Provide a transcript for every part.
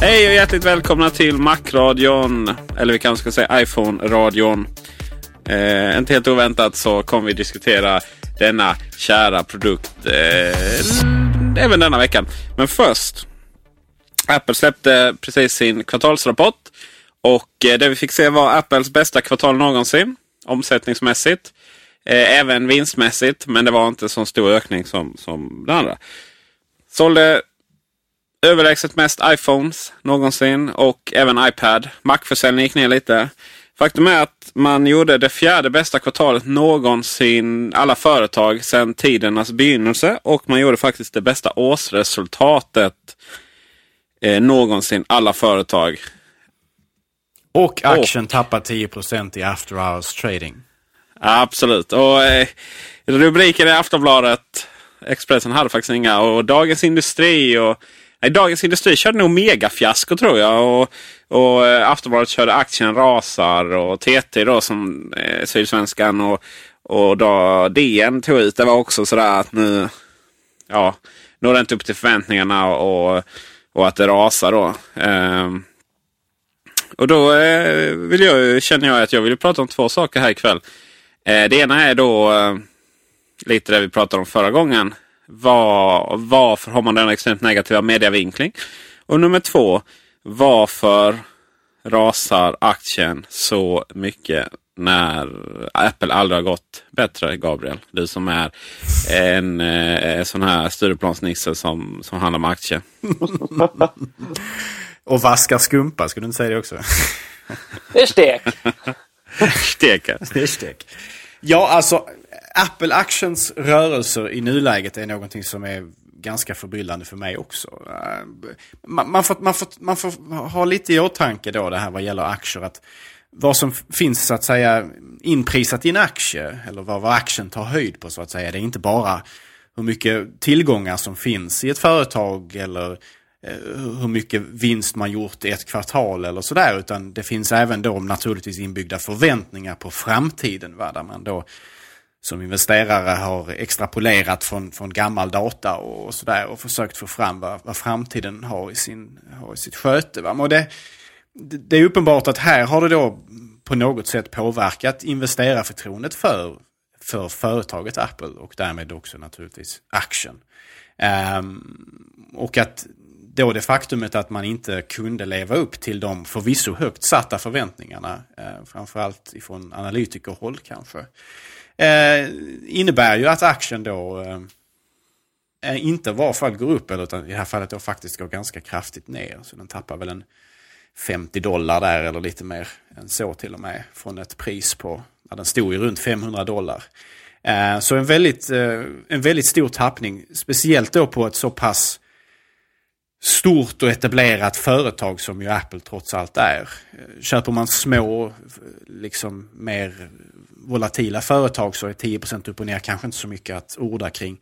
Hej och hjärtligt välkomna till Mac-radion. Eller vi kanske ska säga iPhone-radion. Eh, inte helt oväntat så kommer vi diskutera denna kära produkt eh, även denna veckan. Men först. Apple släppte precis sin kvartalsrapport. Och eh, det vi fick se var Apples bästa kvartal någonsin. Omsättningsmässigt. Eh, även vinstmässigt. Men det var inte så stor ökning som, som det andra. Sålde överlägset mest iPhones någonsin och även iPad. Mac-försäljningen gick ner lite. Faktum är att man gjorde det fjärde bästa kvartalet någonsin, alla företag, sedan tidernas begynnelse. Och man gjorde faktiskt det bästa årsresultatet eh, någonsin, alla företag. Och aktien och, tappar 10% i after hours trading. Absolut. Och eh, rubriken i Aftonbladet, Expressen hade faktiskt inga. Och Dagens Industri och Nej, Dagens Industri körde nog megafiasko tror jag. Och, och eh, Aftonbladet körde aktien rasar och TT då som eh, Sydsvenskan och, och då DN tog ut. Det var också sådär att nu ja, når det inte upp till förväntningarna och, och att det rasar då. Ehm, och då eh, vill jag, känner jag att jag vill prata om två saker här ikväll. Eh, det ena är då eh, lite det vi pratade om förra gången. Var, varför har man den extremt negativa mediavinkling? Och nummer två. Varför rasar aktien så mycket när Apple aldrig har gått bättre, Gabriel? Du som är en eh, sån här Stureplansnisse som, som handlar om aktier. Och vaskar skumpa, skulle du inte säga det också? Det är stek. stek, Det är stek. Ja, alltså Apple Actions rörelser i nuläget är någonting som är ganska förbryllande för mig också. Eh, man, man, får, man, får, man får ha lite i åtanke då det här vad gäller aktier. att Vad som finns så att säga inprisat i en aktie eller vad, vad aktien tar höjd på så att säga. Det är inte bara hur mycket tillgångar som finns i ett företag eller eh, hur mycket vinst man gjort i ett kvartal eller sådär. Utan det finns även då naturligtvis inbyggda förväntningar på framtiden. Va? Där man då som investerare har extrapolerat från, från gammal data och sådär och försökt få fram vad, vad framtiden har i, sin, har i sitt sköte. Va? Och det, det är uppenbart att här har det då på något sätt påverkat investerarförtroendet för, för företaget Apple och därmed också naturligtvis aktien. Um, och att då det faktumet att man inte kunde leva upp till de förvisso högt satta förväntningarna, eh, framförallt ifrån analytikerhåll kanske, Eh, innebär ju att aktien då eh, eh inte i varje fall går upp, eller utan i det här fallet då faktiskt går ganska kraftigt ner. Så den tappar väl en 50 dollar där eller lite mer än så till och med. Från ett pris på, ja, den stod ju runt 500 dollar. Eh, så en väldigt, eh, en väldigt stor tappning, speciellt då på ett så pass stort och etablerat företag som ju Apple trots allt är. Eh, köper man små, liksom mer volatila företag så är 10 upp och ner kanske inte så mycket att orda kring.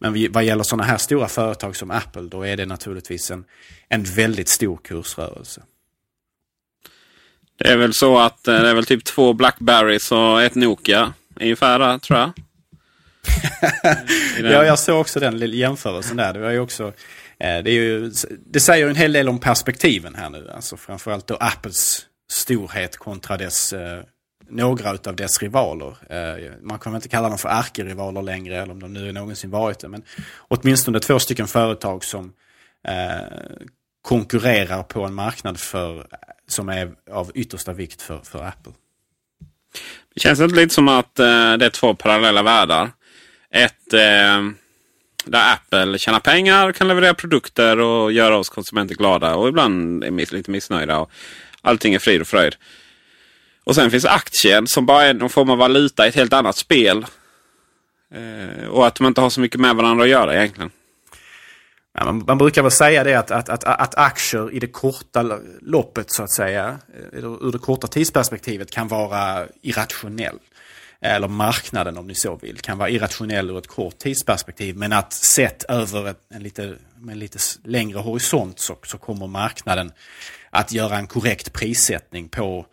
Men vad gäller sådana här stora företag som Apple då är det naturligtvis en, en väldigt stor kursrörelse. Det är väl så att eh, det är väl typ två Blackberries och ett Nokia ungefär tror jag. ja, jag såg också den jämförelsen där. Det var ju också eh, det, är ju, det säger en hel del om perspektiven här nu. Alltså framförallt då Apples storhet kontra dess eh, några av dess rivaler. Eh, man man kommer inte kalla dem för ärkerivaler längre, eller om de nu någonsin varit det. Men åtminstone två stycken företag som eh, konkurrerar på en marknad för, som är av yttersta vikt för, för Apple. Det känns inte lite som att eh, det är två parallella världar. Ett där Apple tjänar pengar, kan leverera produkter och göra oss konsumenter glada och ibland är lite missnöjda. Och allting är frid och fröjd. Och sen finns aktien som bara är någon form av valuta i ett helt annat spel. Eh, och att de inte har så mycket med varandra att göra egentligen. Ja, man, man, brukar väl säga det att, att, att, att, aktier i det korta loppet så att säga, eh, ur det korta tidsperspektivet kan vara irrationell. Eller marknaden om ni så vill, kan vara irrationell ur ett kort tidsperspektiv. Men att sett över en lite, en lite längre horisont så, så kommer marknaden att göra en korrekt prissättning på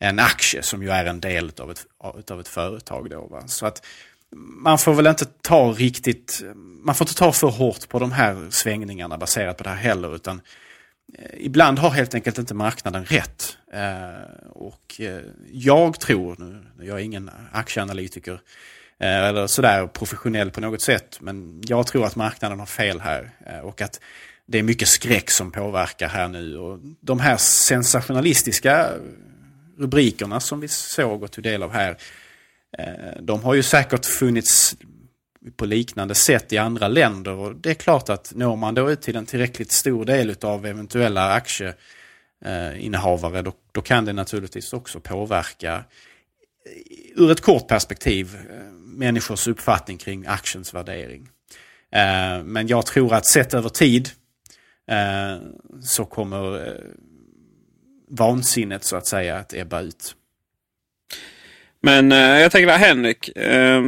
en aktie som ju är en del av ett, av ett företag. Då, va? Så att man får väl inte ta riktigt, man får inte ta för hårt på de här svängningarna baserat på det här heller. Utan eh, ibland har helt enkelt inte marknaden rätt. Eh, och eh, jag tror, nu jag är ingen aktieanalytiker eller sådär professionell på något sätt, men jag tror att marknaden har fel här. Och att det är mycket skräck som påverkar här nu. Och de här sensationalistiska rubrikerna som vi såg och tog del av här. Eh, de har ju säkert funnits på liknande sätt i andra länder och det är klart att når man då ut till en tillräckligt stor del av eventuella aktieinnehavare då, då kan det naturligtvis också påverka eh, ur ett kort perspektiv eh, människors uppfattning kring aktiens värdering. Men jag tror att sett över tid så kommer vansinnet så att säga att ebba ut. Men eh, jag tänker där Henrik. Eh,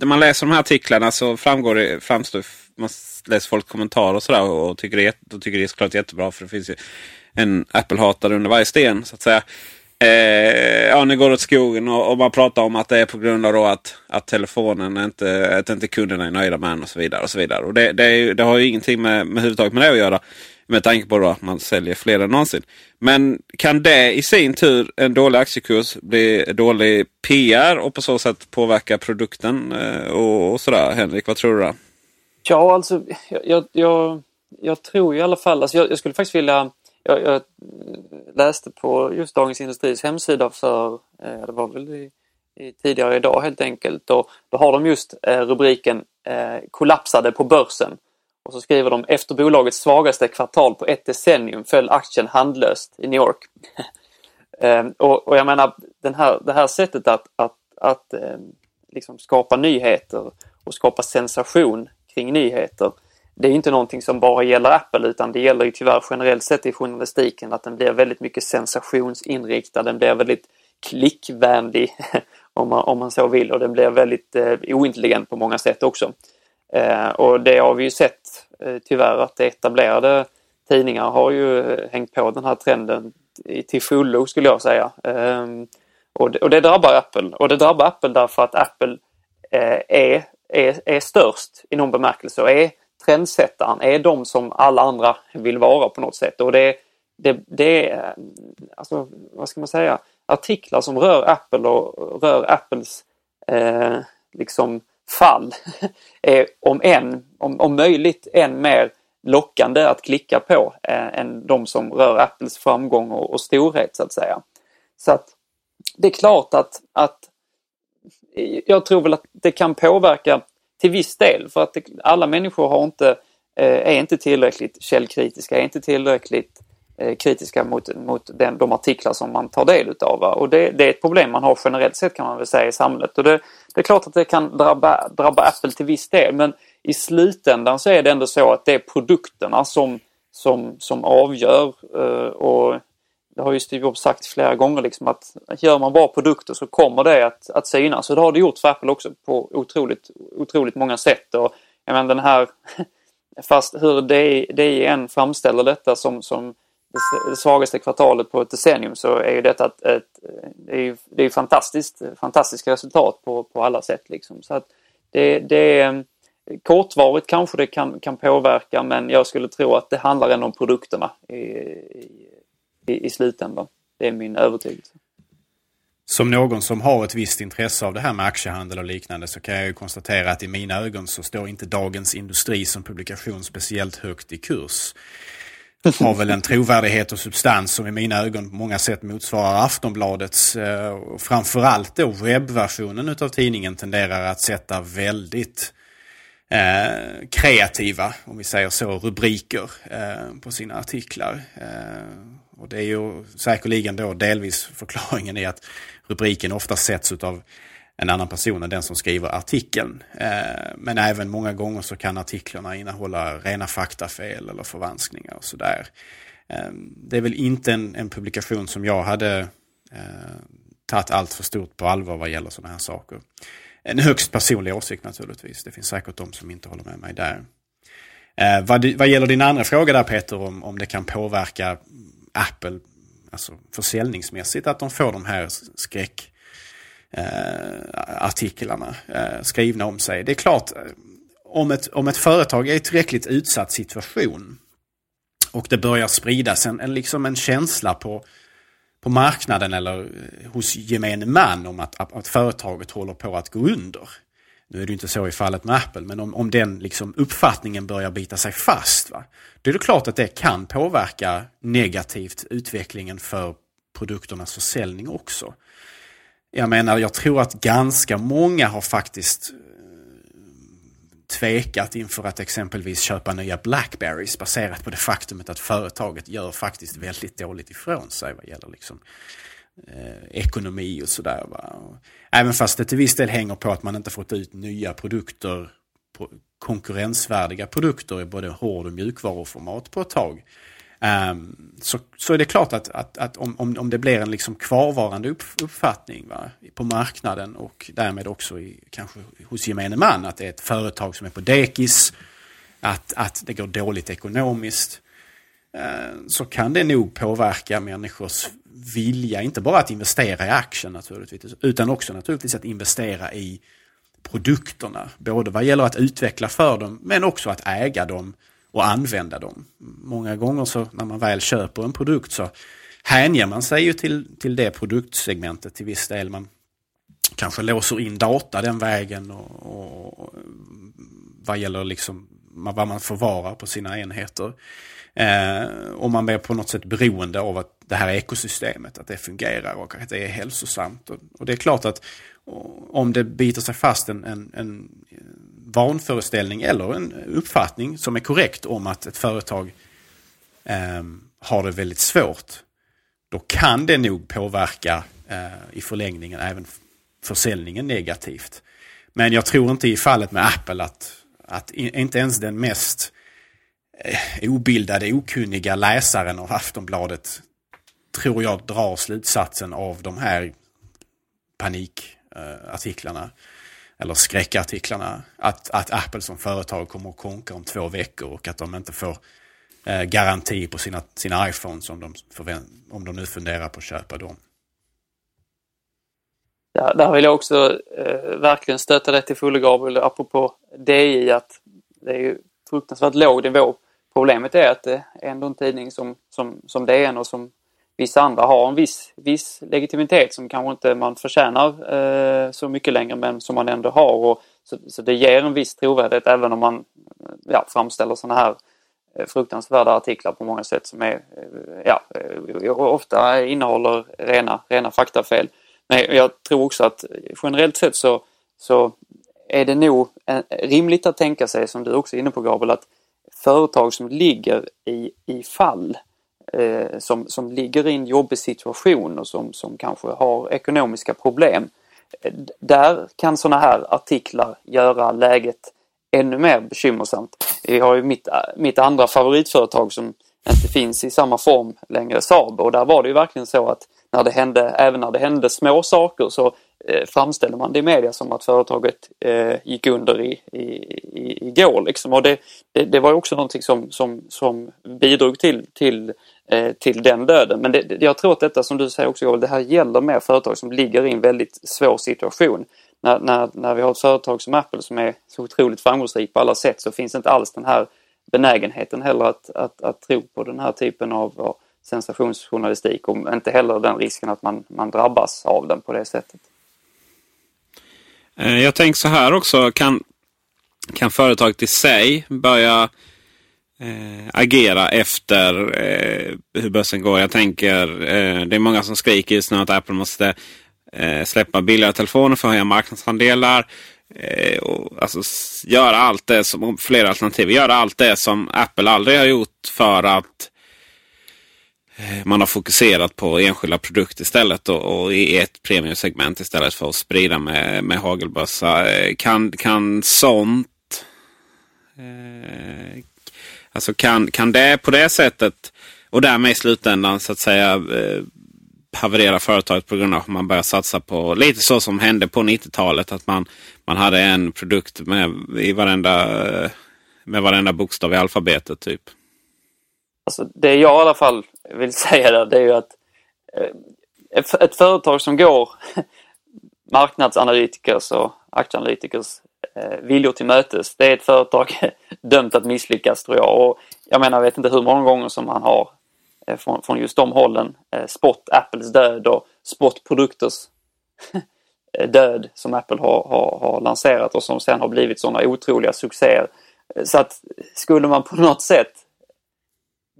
när man läser de här artiklarna så framgår det, framstår, man läser folk kommentarer och sådär och, och tycker, det, och tycker det är såklart jättebra för det finns ju en Apple-hatare under varje sten så att säga. Eh, ja, nu går det åt skogen och, och, man pratar om att det är på grund av att, att telefonen inte, att inte kunderna är nöjda med den och så vidare. Och så vidare. Och det, det, är, det har ju ingenting med, med huvudtaget med det att göra. Med tanke på att man säljer fler än någonsin. Men kan det i sin tur, en dålig aktiekurs, bli dålig PR och på så sätt påverka produkten eh, och, och sådär? Henrik, vad tror du? Då? Ja, alltså jag, jag, jag tror i alla fall, alltså jag, jag skulle faktiskt vilja jag, jag, läste på just Dagens Industris hemsida för, eh, det var väl i, i tidigare idag helt enkelt, och då har de just eh, rubriken eh, kollapsade på börsen. Och så skriver de efter bolagets svagaste kvartal på ett decennium föll aktien handlöst i New York. Ehm, och, och, jag menar den här, det här sättet att, att, att ehm, liksom skapa nyheter och skapa sensation kring nyheter. Det är inte någonting som bara gäller Apple utan det gäller ju tyvärr generellt sett i journalistiken att den blir väldigt mycket sensationsinriktad. Den blir väldigt klickvänlig om man, om man så vill och den blir väldigt eh, ointelligent på många sätt också. Eh, och det har vi ju sett Eh, tyvärr att etablerade tidningar har ju eh, hängt på den här trenden till fullo skulle jag säga. Ehm, och det, och det drabbar Apple och det drabbar Apple därför att Apple eh, är, är, är störst i någon bemärkelse och är trendsättaren, är de som alla andra vill vara på något sätt. Och det, det, det är, alltså, vad ska man säga, artiklar som rör Apple och rör Apples eh, liksom fall är om än, om, om möjligt än mer lockande att klicka på eh, än de som rör Apples framgång och, och, storhet så att säga. Så att det är klart att, att jag tror väl att det kan påverka till viss del för att det, alla människor har inte, eh, är inte tillräckligt källkritiska, är inte tillräckligt Eh, kritiska mot, mot den, de artiklar som man tar del utav. Och det, det, är ett problem man har generellt sett kan man väl säga i samhället. Och det, det är klart att det kan drabba, drabba Apple till viss del men i slutändan så är det ändå så att det är produkterna som, som, som avgör. Eh, och det har ju Steve Jobs sagt flera gånger liksom att gör man bra produkter så kommer det att, att synas. Och det har det gjort för Apple också på otroligt, otroligt många sätt. Och jag menar den här, fast hur DN framställer detta som, som det svagaste kvartalet på ett decennium så är ju detta ett, ett det är ju det är fantastiskt, fantastiska resultat på, på alla sätt. Liksom. Så att det, det är mm, kortvarigt kanske det kan, kan påverka men jag skulle tro att det handlar ändå om produkterna i, i, i slutändan. Det är min övertygelse. Som någon som har ett visst intresse av det här med aktiehandel och liknande så kan jag ju konstatera att i mina ögon så står inte Dagens Industri som publikation speciellt högt i kurs. Har väl en trovärdighet och substans som i mina ögon på många sätt motsvarar Aftonbladets. Eh, framförallt då webbversionen utav tidningen tenderar att sätta väldigt eh, kreativa, om vi säger så, rubriker eh, på sina artiklar. Eh, och det är ju säkerligen då delvis förklaringen i att rubriken ofta sätts av en annan person än den som skriver artikeln. Eh, men även många gånger så kan artiklarna innehålla rena faktafel eller förvanskningar och sådär. Eh, det är väl inte en, en publikation som jag hade eh, tagit allt för stort på allvar vad gäller sådana här saker. En högst personlig åsikt naturligtvis. Det finns säkert de som inte håller med mig där. Eh, vad, vad gäller din andra fråga där Peter om, om det kan påverka Apple alltså försäljningsmässigt att de får de här skräck eh, Eh, artiklarna eh, skrivna om sig. Det är klart, eh, om ett, om ett företag är i tillräckligt utsatt situation och det börjar spridas en, en, liksom en känsla på, på marknaden eller eh, hos gemene man om att, att, att företaget håller på att gå under. Nu är det inte så i fallet med Apple, men om, om den liksom uppfattningen börjar bita sig fast, va, då är det klart att det kan påverka negativt utvecklingen för produkternas försäljning också. Jag menar, jag tror att ganska många har faktiskt eh, tvekat inför att exempelvis köpa nya Blackberries baserat på det faktumet att företaget gör faktiskt väldigt dåligt ifrån sig vad gäller liksom, eh, ekonomi och sådär. Även fast det till viss del hänger på att man inte fått ut nya produkter, konkurrensvärdiga produkter i både hård och mjukvaruformat på ett tag. Um, så, så är det klart att, att, att om, om, om det blir en liksom kvarvarande upp, uppfattning va, på marknaden och därmed också i, kanske hos gemene man att det är ett företag som är på dekis, att, att det går dåligt ekonomiskt, uh, så kan det nog påverka människors vilja, inte bara att investera i aktien naturligtvis, utan också naturligtvis att investera i produkterna. Både vad gäller att utveckla för dem, men också att äga dem och använda dem. Många gånger så när man väl köper en produkt så hänger man sig ju till, till det produktsegmentet till viss del. Man kanske låser in data den vägen och, och, vad gäller liksom vad man förvarar på sina enheter. Eh, och man blir på något sätt beroende av att det här ekosystemet, att det fungerar och att det är hälsosamt. Och, och det är klart att om det biter sig fast en, en, en vanföreställning eller en uppfattning som är korrekt om att ett företag eh, har det väldigt svårt. Då kan det nog påverka eh, i förlängningen även försäljningen negativt. Men jag tror inte i fallet med Apple att, att inte ens den mest eh, obildade, okunniga läsaren av Aftonbladet tror jag drar slutsatsen av de här panikartiklarna eh, eller skräckartiklarna att, att Apple som företag kommer att konka om två veckor och att de inte får eh, garanti på sina, sina iPhones om de, om de nu funderar på att köpa dem. Ja, där vill jag också eh, verkligen stöta dig till fullo Gabriel, apropå DI att det är ju fruktansvärt låg nivå. Problemet är att det är ändå en tidning som, som, som DN och som vissa andra har en viss, viss legitimitet som kanske inte man förtjänar eh, så mycket längre men som man ändå har. Och, så, så det ger en viss trovärdighet även om man eh, ja, framställer sådana här eh, fruktansvärda artiklar på många sätt som är, eh, ja, ofta innehåller rena, rena faktafel. Men jag tror också att generellt sett så, så är det nog rimligt att tänka sig, som du också är inne på Gabriel, att företag som ligger i, i fall eh, som, som ligger i en jobbig situation och som, som kanske har ekonomiska problem. Eh, där kan sådana här artiklar göra läget ännu mer bekymmersamt. Vi har ju mitt, eh, mitt andra favoritföretag som inte finns i samma form längre Saab. Och där var det ju verkligen så att när det hände, även när det hände små saker så eh, framställde man det i media som att företaget eh, gick under i, i, i, igår. Liksom. Och det, det, det var också någonting som, som, som bidrog till, till, Eh, till den döden. Men det, jag tror att detta som du säger också, det här gäller mer företag som ligger i en väldigt svår situation. När, när, när vi har ett företag som Apple som är så otroligt framgångsrikt på alla sätt så finns inte alls den här benägenheten heller att, att, att tro på den här typen av sensationsjournalistik och inte heller den risken att man, man drabbas av den på det sättet. Eh, jag tänker så här också. Kan, kan företaget i sig börja eh, agera efter eh, hur börsen går? Jag tänker, eh, det är många som skriker just nu att Apple måste eh, släppa billigare telefoner för att höja marknadsandelar. Eh, och, alltså, göra allt det som, flera alternativ, göra allt det som Apple aldrig har gjort för att eh, man har fokuserat på enskilda produkter istället och, och i ett premiumsegment istället för att sprida med, med hagelbössa. Eh, kan, kan sånt... Eh, alltså kan, kan det på det sättet och därmed i slutändan så att säga eh, haverera företaget på grund av att man börjar satsa på lite så som hände på 90-talet. Att man, man hade en produkt med, i varenda, med varenda bokstav i alfabetet. typ. Alltså det jag i alla fall vill säga där, det är ju att eh, ett företag som går marknadsanalytikers och aktieanalytikers Eh, viljor till mötes, det är ett företag dömt att misslyckas tror jag. Och jag menar, jag vet inte hur många gånger som man har eh, från, från just de hållen eh, spott Apples död och spott produkters död som Apple har, har, har lanserat och som sen har blivit sådana otroliga succéer. Så att skulle man på något sätt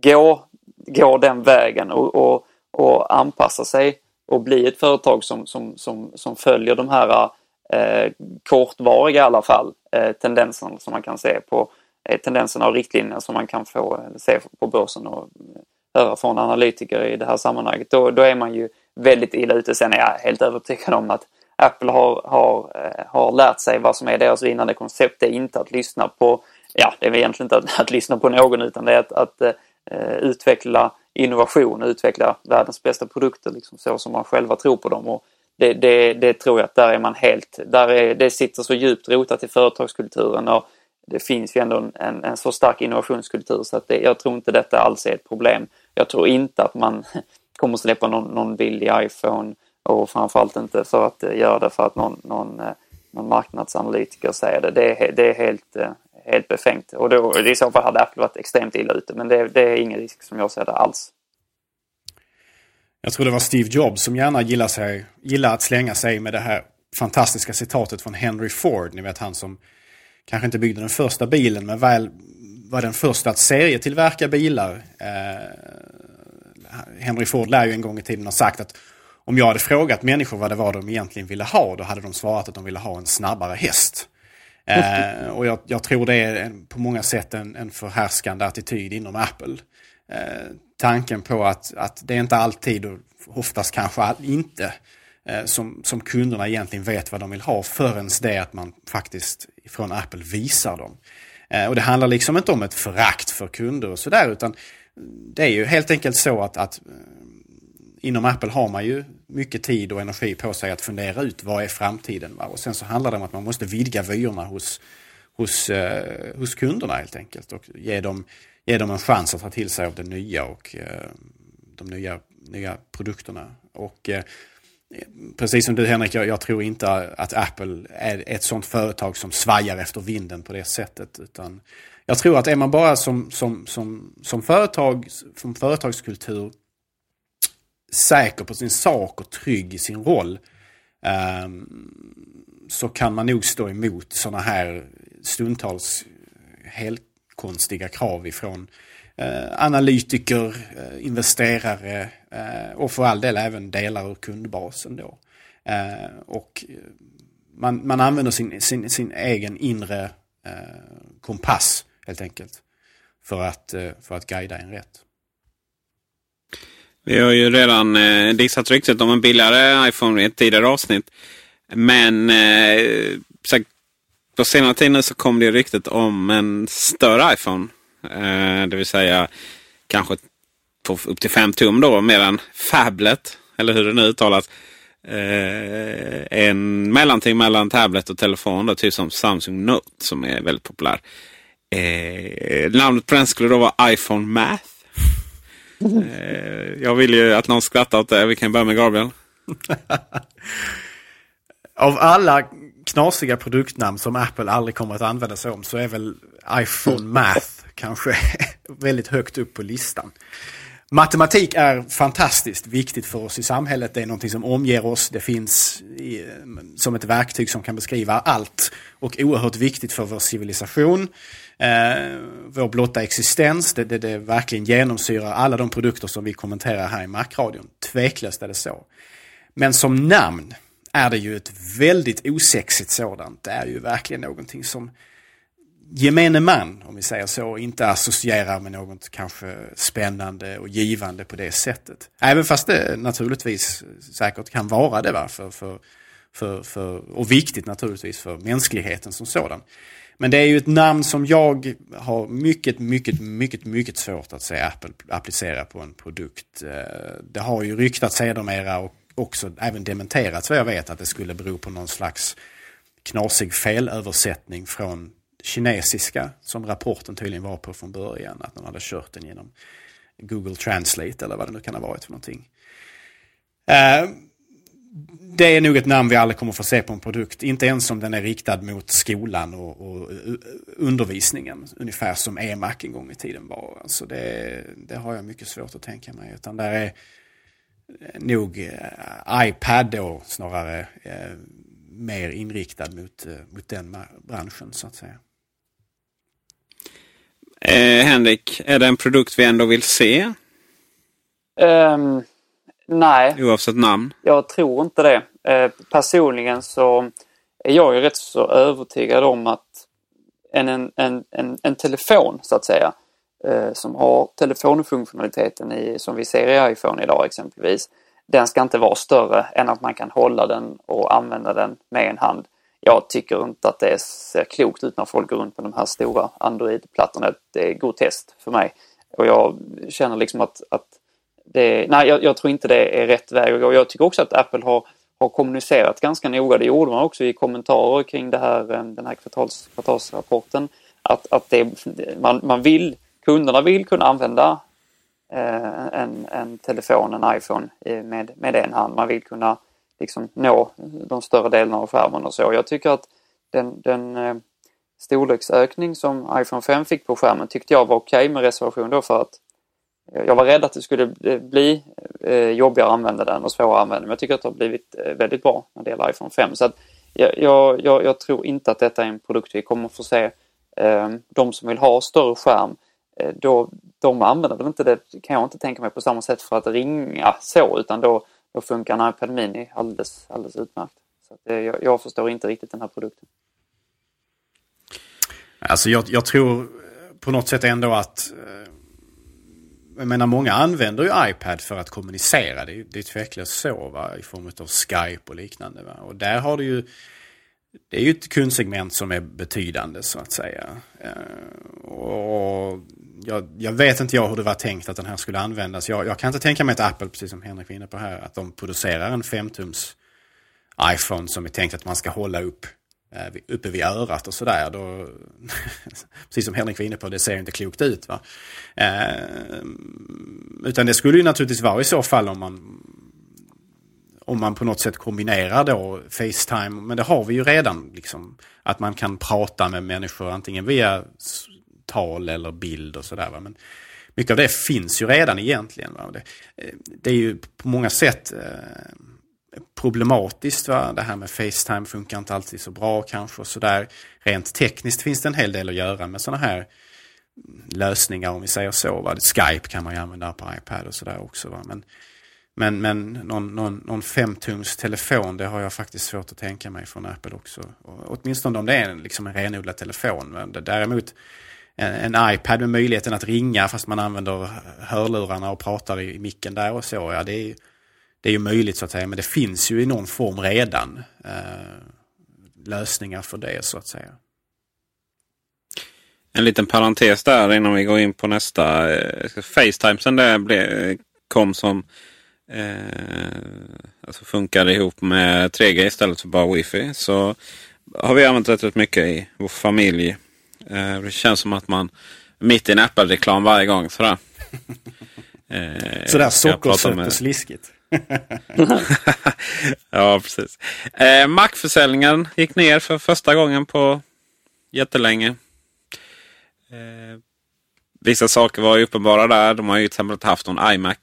gå, gå den vägen och, och, och anpassa sig och bli ett företag som, som, som, som följer de här eh, kortvariga i alla fall eh, tendenserna som man kan se på eh, tendenserna och riktlinjerna som man kan få eh, se på börsen och eh, höra från analytiker i det här sammanhanget. Då, då är man ju väldigt illa ute. Sen är jag helt övertygad om att Apple har, har, eh, har lärt sig vad som är deras vinnande koncept. Det är inte att lyssna på, ja det är väl egentligen inte att, att lyssna på någon utan det är att, att eh, utveckla innovation och utveckla världens bästa produkter liksom så som man själva tror på dem. Och det, det, det tror jag att där är man helt, där är, det sitter så djupt rotat i företagskulturen och det finns ju ändå en, en, en så stark innovationskultur så att det, jag tror inte detta alls är ett problem. Jag tror inte att man kommer släppa någon, någon billig iPhone och framförallt inte för att göra det för att någon, någon, eh, någon marknadsanalytiker säger det. Det är, det är helt, eh, helt befängt. Och då, i så fall hade Apple varit extremt illa ute. Men det, det är ingen risk som jag ser det alls. Jag tror det var Steve Jobs som gärna gillar, sig, gillar att slänga sig med det här fantastiska citatet från Henry Ford. Ni vet han som kanske inte byggde den första bilen men väl var den första att serietillverka bilar. Eh, Henry Ford lär ju en gång i tiden ha sagt att om jag hade frågat människor vad det var de egentligen ville ha, då hade de svarat att de ville ha en snabbare häst. Eh, och jag, jag, tror det är en, på många sätt en, en förhärskande attityd inom Apple. Eh, tanken på att, att det är inte alltid, och oftast kanske inte, eh, som, som kunderna egentligen vet vad de vill ha förrän det att man faktiskt från Apple visar dem. Eh, och det handlar liksom inte om ett förakt för kunder och sådär utan det är ju helt enkelt så att, att eh, inom Apple har man ju mycket tid och energi på sig att fundera ut vad är framtiden. Va? Och sen så handlar det om att man måste vidga vyerna hos, hos, eh, hos kunderna helt enkelt. Och ge dem, ge dem en chans att ta till sig av det nya och eh, de nya, nya produkterna. Och eh, precis som du Henrik, jag, jag, tror inte att Apple är ett sånt företag som svajar efter vinden på det sättet. Utan jag tror att är man bara som, som, som, som företag, som företagskultur säker på sin sak och trygg i sin roll ehm, så kan man nog stå emot sådana här stundtals helt konstiga krav ifrån eh, analytiker, eh, investerare eh, och för all del även delar ur kundbasen då. Eh, och eh, man, man använder sin, sin, sin egen inre eh, kompass helt enkelt för att, för att guida en rätt. Vi har ju redan eh, dissat ryktet om en billigare iPhone i ett tidigare avsnitt. Men eh, på senare tid nu så kom det ryktet om en större iPhone. Eh, det vill säga kanske på upp till 5 tum då, medan Fablet, eller hur det nu uttalas, eh, en mellanting mellan tablet och telefon. Då, typ som Samsung Note som är väldigt populär. Eh, namnet på den skulle då vara iPhone Math. Eh, jag vill ju att någon skrattar åt det. Vi kan börja med Gabriel. Av alla knasiga produktnamn som Apple aldrig kommer att använda sig om så är väl iPhone Math kanske väldigt högt upp på listan. Matematik är fantastiskt viktigt för oss i samhället. Det är någonting som omger oss. Det finns i, som ett verktyg som kan beskriva allt. Och oerhört viktigt för vår civilisation. Eh, vår blotta existens. Det, det, det verkligen genomsyrar alla de produkter som vi kommenterar här i Macradion. Tveklöst är det så. Men som namn är det ju ett väldigt osexigt sådant. Det är ju verkligen någonting som gemene man, om vi säger så, inte associerar med något kanske spännande och givande på det sättet. Även fast det naturligtvis säkert kan vara det, va? För, för, för, för, och viktigt naturligtvis för mänskligheten som sådan. Men det är ju ett namn som jag har mycket, mycket, mycket, mycket svårt att se Apple applicera på en produkt. Eh, det har ju ryktats sedermera och också även dementerats vad jag vet att det skulle bero på någon slags knasig felöversättning från kinesiska som rapporten tydligen var på från början. Att de hade kört den genom Google Translate eller vad det nu kan ha varit för någonting. Uh, det är nog ett namn vi aldrig kommer få se på en produkt. Inte ens om den är riktad mot skolan och, och undervisningen. Ungefär som EMAC en gång i tiden var. Alltså det, det har jag mycket svårt att tänka mig. Utan där är nog eh, iPad då snarare eh, mer inriktad mot, eh, mot den branschen så att säga. Eh, Henrik, är det en produkt vi ändå vill se? Um, nej. Oavsett namn? Jag tror inte det. Eh, personligen så är jag ju rätt så övertygad om att en, en, en, en, en telefon så att säga eh, Eh, som har telefonfunktionaliteten i, som vi ser i iPhone idag exempelvis. Den ska inte vara större än att man kan hålla den och använda den med en hand jag tycker inte att det ser klokt ut när folk går runt med de här stora Android-plattorna. Det är groteskt för mig. Och jag känner liksom att, att det, nej, jag, jag, tror inte det är rätt väg att gå. Jag tycker också att Apple har, har kommunicerat ganska noga. Det gjorde man också i kommentarer kring det här, eh, den här kvartals, kvartalsrapporten. Att, att det, man, man vill, kunderna vill kunna använda eh, en, en telefon, en iPhone med, med en hand. Man vill kunna liksom nå de större delarna av skärmen och så. Jag tycker att den, den eh, storleksökning som iPhone 5 fick på skärmen tyckte jag var okej okay med reservation då för att jag var rädd att det skulle eh, bli eh, jobbigare att använda den och svårare att använda men jag tycker att det har blivit eh, väldigt bra när det gäller iPhone 5. Så att jag, jag, jag tror inte att detta är en produkt vi kommer få se. Eh, de som vill ha större skärm, Eh, då, de använder väl inte det, kan jag inte tänka mig, på samma sätt för att ringa så utan då då funkar en iPad Mini alldeles, alldeles utmärkt. Så att, jag, jag, förstår inte riktigt den här produkten. Alltså jag, jag tror på något sätt ändå att eh, jag menar många använder ju iPad för att kommunicera. Det är, det är tveklöst så va? i form av Skype och liknande. Va? Och där har du ju det är ju ett kundsegment som är betydande så att säga. Eh, och jag, jag, vet inte jag hur det var tänkt att den här skulle användas. Jag, jag, kan inte tänka mig att Apple, precis som Henrik var inne på här, att de producerar en 5-tums iPhone som är tänkt att man ska hålla upp eh, uppe vid örat och sådär. precis som Henrik var inne på, det ser inte klokt ut. Va? Eh, utan det skulle ju naturligtvis vara i så fall om man om man på något sätt kombinerar då Facetime, men det har vi ju redan. Liksom, att man kan prata med människor antingen via tal eller bild och sådär. Men mycket av det finns ju redan egentligen. Va? Det, eh, det är ju på många sätt eh, problematiskt. Va? Det här med Facetime funkar inte alltid så bra kanske. och sådär. Rent tekniskt finns det en hel del att göra med sådana här lösningar om vi säger så. Va? Skype kan man ju använda på iPad och sådär också. Va? Men, men, men någon, någon, någon femtums telefon, det har jag faktiskt svårt att tänka mig från Apple också. Och, åtminstone om det är liksom en renodlad telefon. Men däremot en, en, iPad med möjligheten att ringa fast man använder hörlurarna och pratar i, i micken där och så. Ja, det är, det är ju möjligt så att säga, men det finns ju i någon form redan eh, lösningar för det så att säga. En liten parentes där innan vi går in på nästa. Eh, Facetime sen det kom som eh, alltså funkade ihop med 3G istället för bara wifi. Så har vi använt rätt, rätt mycket i vår familj. Eh, det känns som att man mitt i en Apple-reklam varje gång. Sådär, eh, sådär sockersött och sliskigt. ja, precis. Eh, Mac-försäljningen gick ner för första gången på jättelänge. Eh, vissa saker var uppenbara där. De har ju till exempel haft någon iMac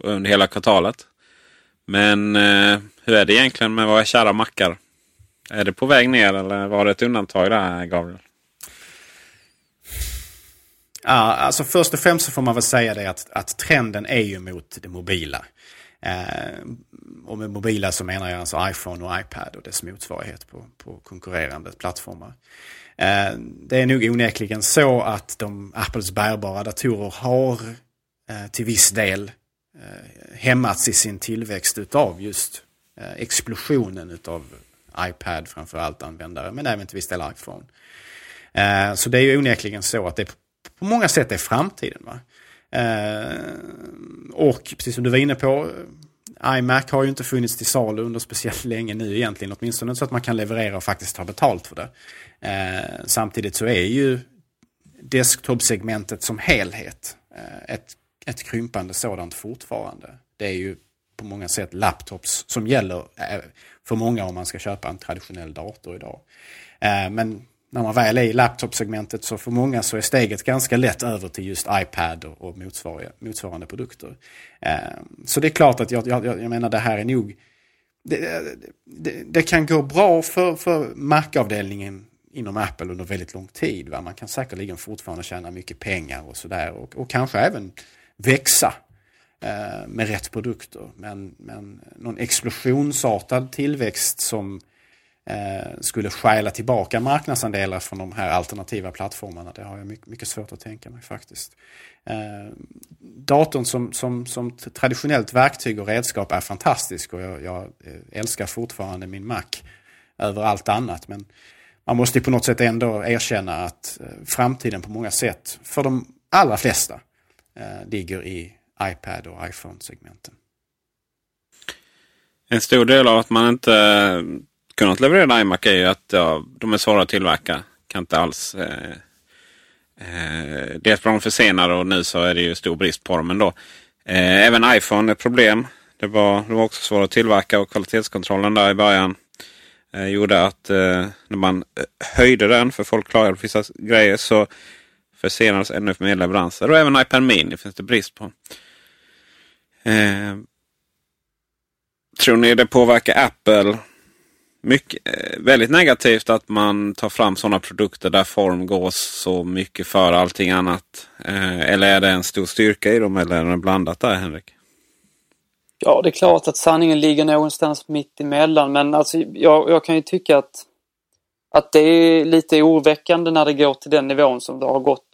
under hela kvartalet. Men eh, hur är det egentligen med våra kära mackar? Är det på väg ner eller var det ett undantag där Gabriel? Ja, alltså först och främst så får man väl säga det att, att trenden är ju mot det mobila. Eh, och med mobila så menar jag alltså iPhone och iPad och dess motsvarighet på, på konkurrerande plattformar. Eh, det är nog onekligen så att de Apples bärbara datorer har eh, till viss del eh, Eh, hämmats i sin tillväxt utav just eh, explosionen utav iPad framförallt användare men även till viss del iPhone. Eh, så det är ju onekligen så att det på många sätt är framtiden. Va? Eh, och precis som du var inne på, eh, iMac har ju inte funnits till salu under speciellt länge nu egentligen. Åtminstone så att man kan leverera och faktiskt ta betalt för det. Eh, samtidigt så är ju desktop-segmentet som helhet eh, ett, ett krympande sådant fortfarande. Det är ju på många sätt laptops som gäller eh, för många om man ska köpa en traditionell dator idag. Eh, men när man väl är i laptopsegmentet så för många så är steget ganska lätt över till just iPad och, motsvarande, produkter. Eh, så det är klart att jag, jag, jag menar det här är nog det, det, det kan gå bra för, för Mac-avdelningen inom Apple under väldigt lång tid. Va? Man kan säkerligen fortfarande tjäna mycket pengar och sådär och, och kanske även växa eh, med rätt produkter. Men, men någon explosionsartad tillväxt som eh, skulle stjäla tillbaka marknadsandelar från de här alternativa plattformarna. Det har jag mycket, mycket svårt att tänka mig faktiskt. Eh, datorn som, som, som traditionellt verktyg och redskap är fantastisk och jag, jag eh, älskar fortfarande min Mac över allt annat. Men man måste på något sätt ändå erkänna att eh, framtiden på många sätt för de allra flesta eh, ligger i iPad och iPhone-segmenten. En stor del av att man inte eh, kunnat leverera iMac är ju att ja, de är svåra att tillverka. Kan inte alls... Eh, eh, dels var de försenade och nu så är det ju stor brist på dem ändå. Eh, även iPhone är ett problem. Det var, det var också svårt att tillverka och kvalitetskontrollen där i början eh, gjorde att eh, när man eh, höjde den, för folk klarade vissa grejer, så försenades ännu mer leveranser. Och även iPad Mini finns det brist på. Eh, tror ni det påverkar Apple mycket, eh, väldigt negativt att man tar fram sådana produkter där form går så mycket för allting annat. Eh, eller är det en stor styrka i dem eller är det blandat där Henrik? Ja, det är klart att sanningen ligger någonstans mitt emellan men alltså jag, jag kan ju tycka att, att det är lite oroväckande när det går till den nivån som det har gått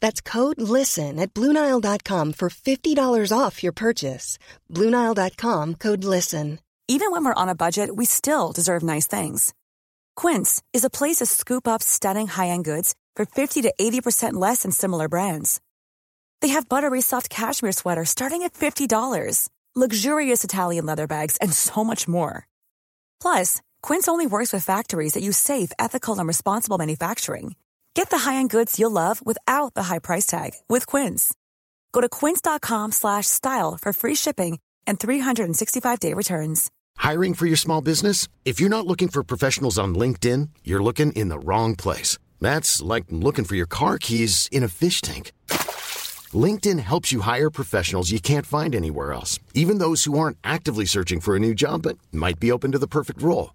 That's code LISTEN at Bluenile.com for $50 off your purchase. Bluenile.com code LISTEN. Even when we're on a budget, we still deserve nice things. Quince is a place to scoop up stunning high end goods for 50 to 80% less than similar brands. They have buttery soft cashmere sweaters starting at $50, luxurious Italian leather bags, and so much more. Plus, Quince only works with factories that use safe, ethical, and responsible manufacturing. Get the high-end goods you'll love without the high price tag with Quince. Go to quince.com/style for free shipping and 365-day returns. Hiring for your small business? If you're not looking for professionals on LinkedIn, you're looking in the wrong place. That's like looking for your car keys in a fish tank. LinkedIn helps you hire professionals you can't find anywhere else, even those who aren't actively searching for a new job but might be open to the perfect role.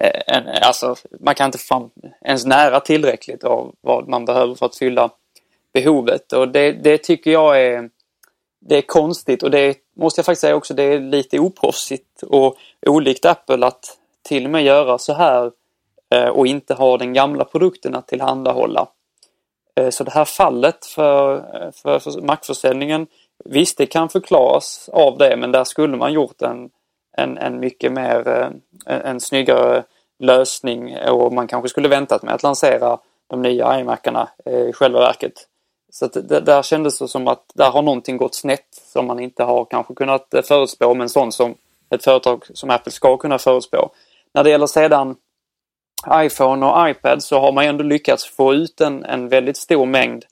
Eh, en, alltså, man kan inte få fram ens nära tillräckligt av vad man behöver för att fylla behovet och det, det tycker jag är det är konstigt och det måste jag faktiskt säga också, det är lite oproffsigt och olikt Apple att till och med göra så här eh, och inte ha den gamla produkten att tillhandahålla. Eh, så det här fallet för, för, för Mac-försäljningen, visst det kan förklaras av det men där skulle man gjort en, en, en mycket mer, eh, en, en snyggare lösning och man kanske skulle väntat med att lansera de nya iMacarna eh, i själva verket. Så att det, där kändes det som att där har någonting gått snett som man inte har kanske kunnat eh, förutspå men sånt som ett företag som Apple ska kunna förutspå. När det gäller sedan iPhone och iPad så har man ändå lyckats få ut en, en väldigt stor mängd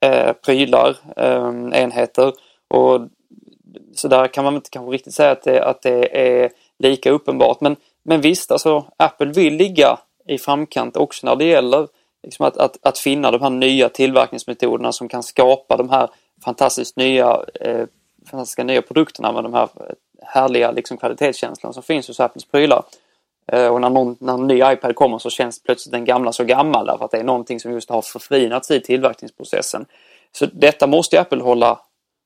eh, prylar, eh, enheter. Och så där kan man inte kanske riktigt säga att det, att det är lika uppenbart. Men, men visst, alltså Apple vill ligga i framkant också när det gäller liksom att, att, att finna de här nya tillverkningsmetoderna som kan skapa de här fantastiskt nya, eh, fantastiska nya produkterna med de här eh, härliga liksom, kvalitetskänslan som finns hos Apples prylar. Eh, och när, någon, när en ny iPad kommer så känns plötsligt den gamla så gammal därför att det är någonting som just har förfinats i tillverkningsprocessen. Så detta måste Apple hålla,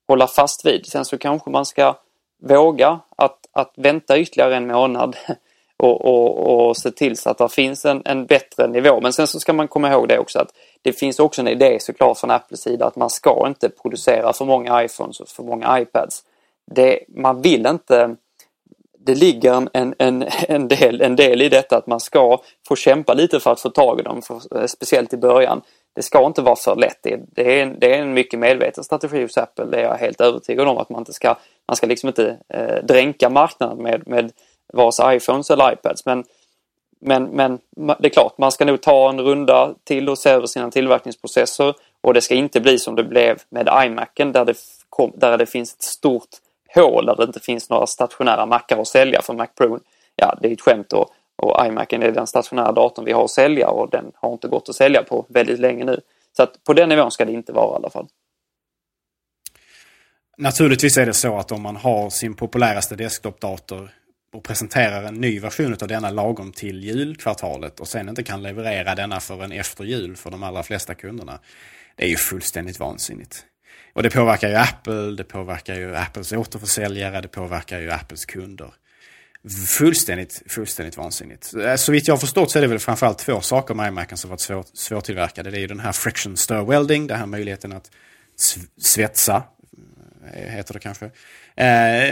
hålla fast vid. Sen så kanske man ska våga att, att vänta ytterligare en månad och, och, och se till så att det finns en, en bättre nivå. Men sen så ska man komma ihåg det också att det finns också en idé såklart från Apples sida att man ska inte producera för många iPhones och för många iPads. Det, man vill inte det ligger en, en, en, del, en del i detta att man ska få kämpa lite för att få tag i dem, för, eh, speciellt i början. Det ska inte vara för lätt. Det, det, är, en, det är en mycket medveten strategi hos Apple, det är jag helt övertygad om. att Man inte ska, man ska liksom inte eh, dränka marknaden med, med vare sig iPhones eller iPads. Men, men, men det är klart, man ska nog ta en runda till och se över sina tillverkningsprocesser och det ska inte bli som det blev med iMacen där det, kom, där det finns ett stort hål där det inte finns några stationära mackar att sälja för Mac Pro. Ja, det är ett skämt och, och iMacen är den stationära datorn vi har att sälja och den har inte gått att sälja på väldigt länge nu. Så att på den nivån ska det inte vara i alla fall. Naturligtvis är det så att om man har sin populäraste desktopdator och presenterar en ny version av denna lagom till julkvartalet och sen inte kan leverera denna förrän efter jul för de allra flesta kunderna. Det är ju fullständigt vansinnigt. Och det påverkar ju Apple, det påverkar ju Apples återförsäljare, det påverkar ju Apples kunder. Fullständigt, fullständigt vansinnigt. Eh, så vitt jag har förstått så är det väl framförallt två saker med iMacen som varit svår, svårtillverkade. Det är ju den här friction stir welding, den här möjligheten att svetsa, eh, heter det kanske, eh,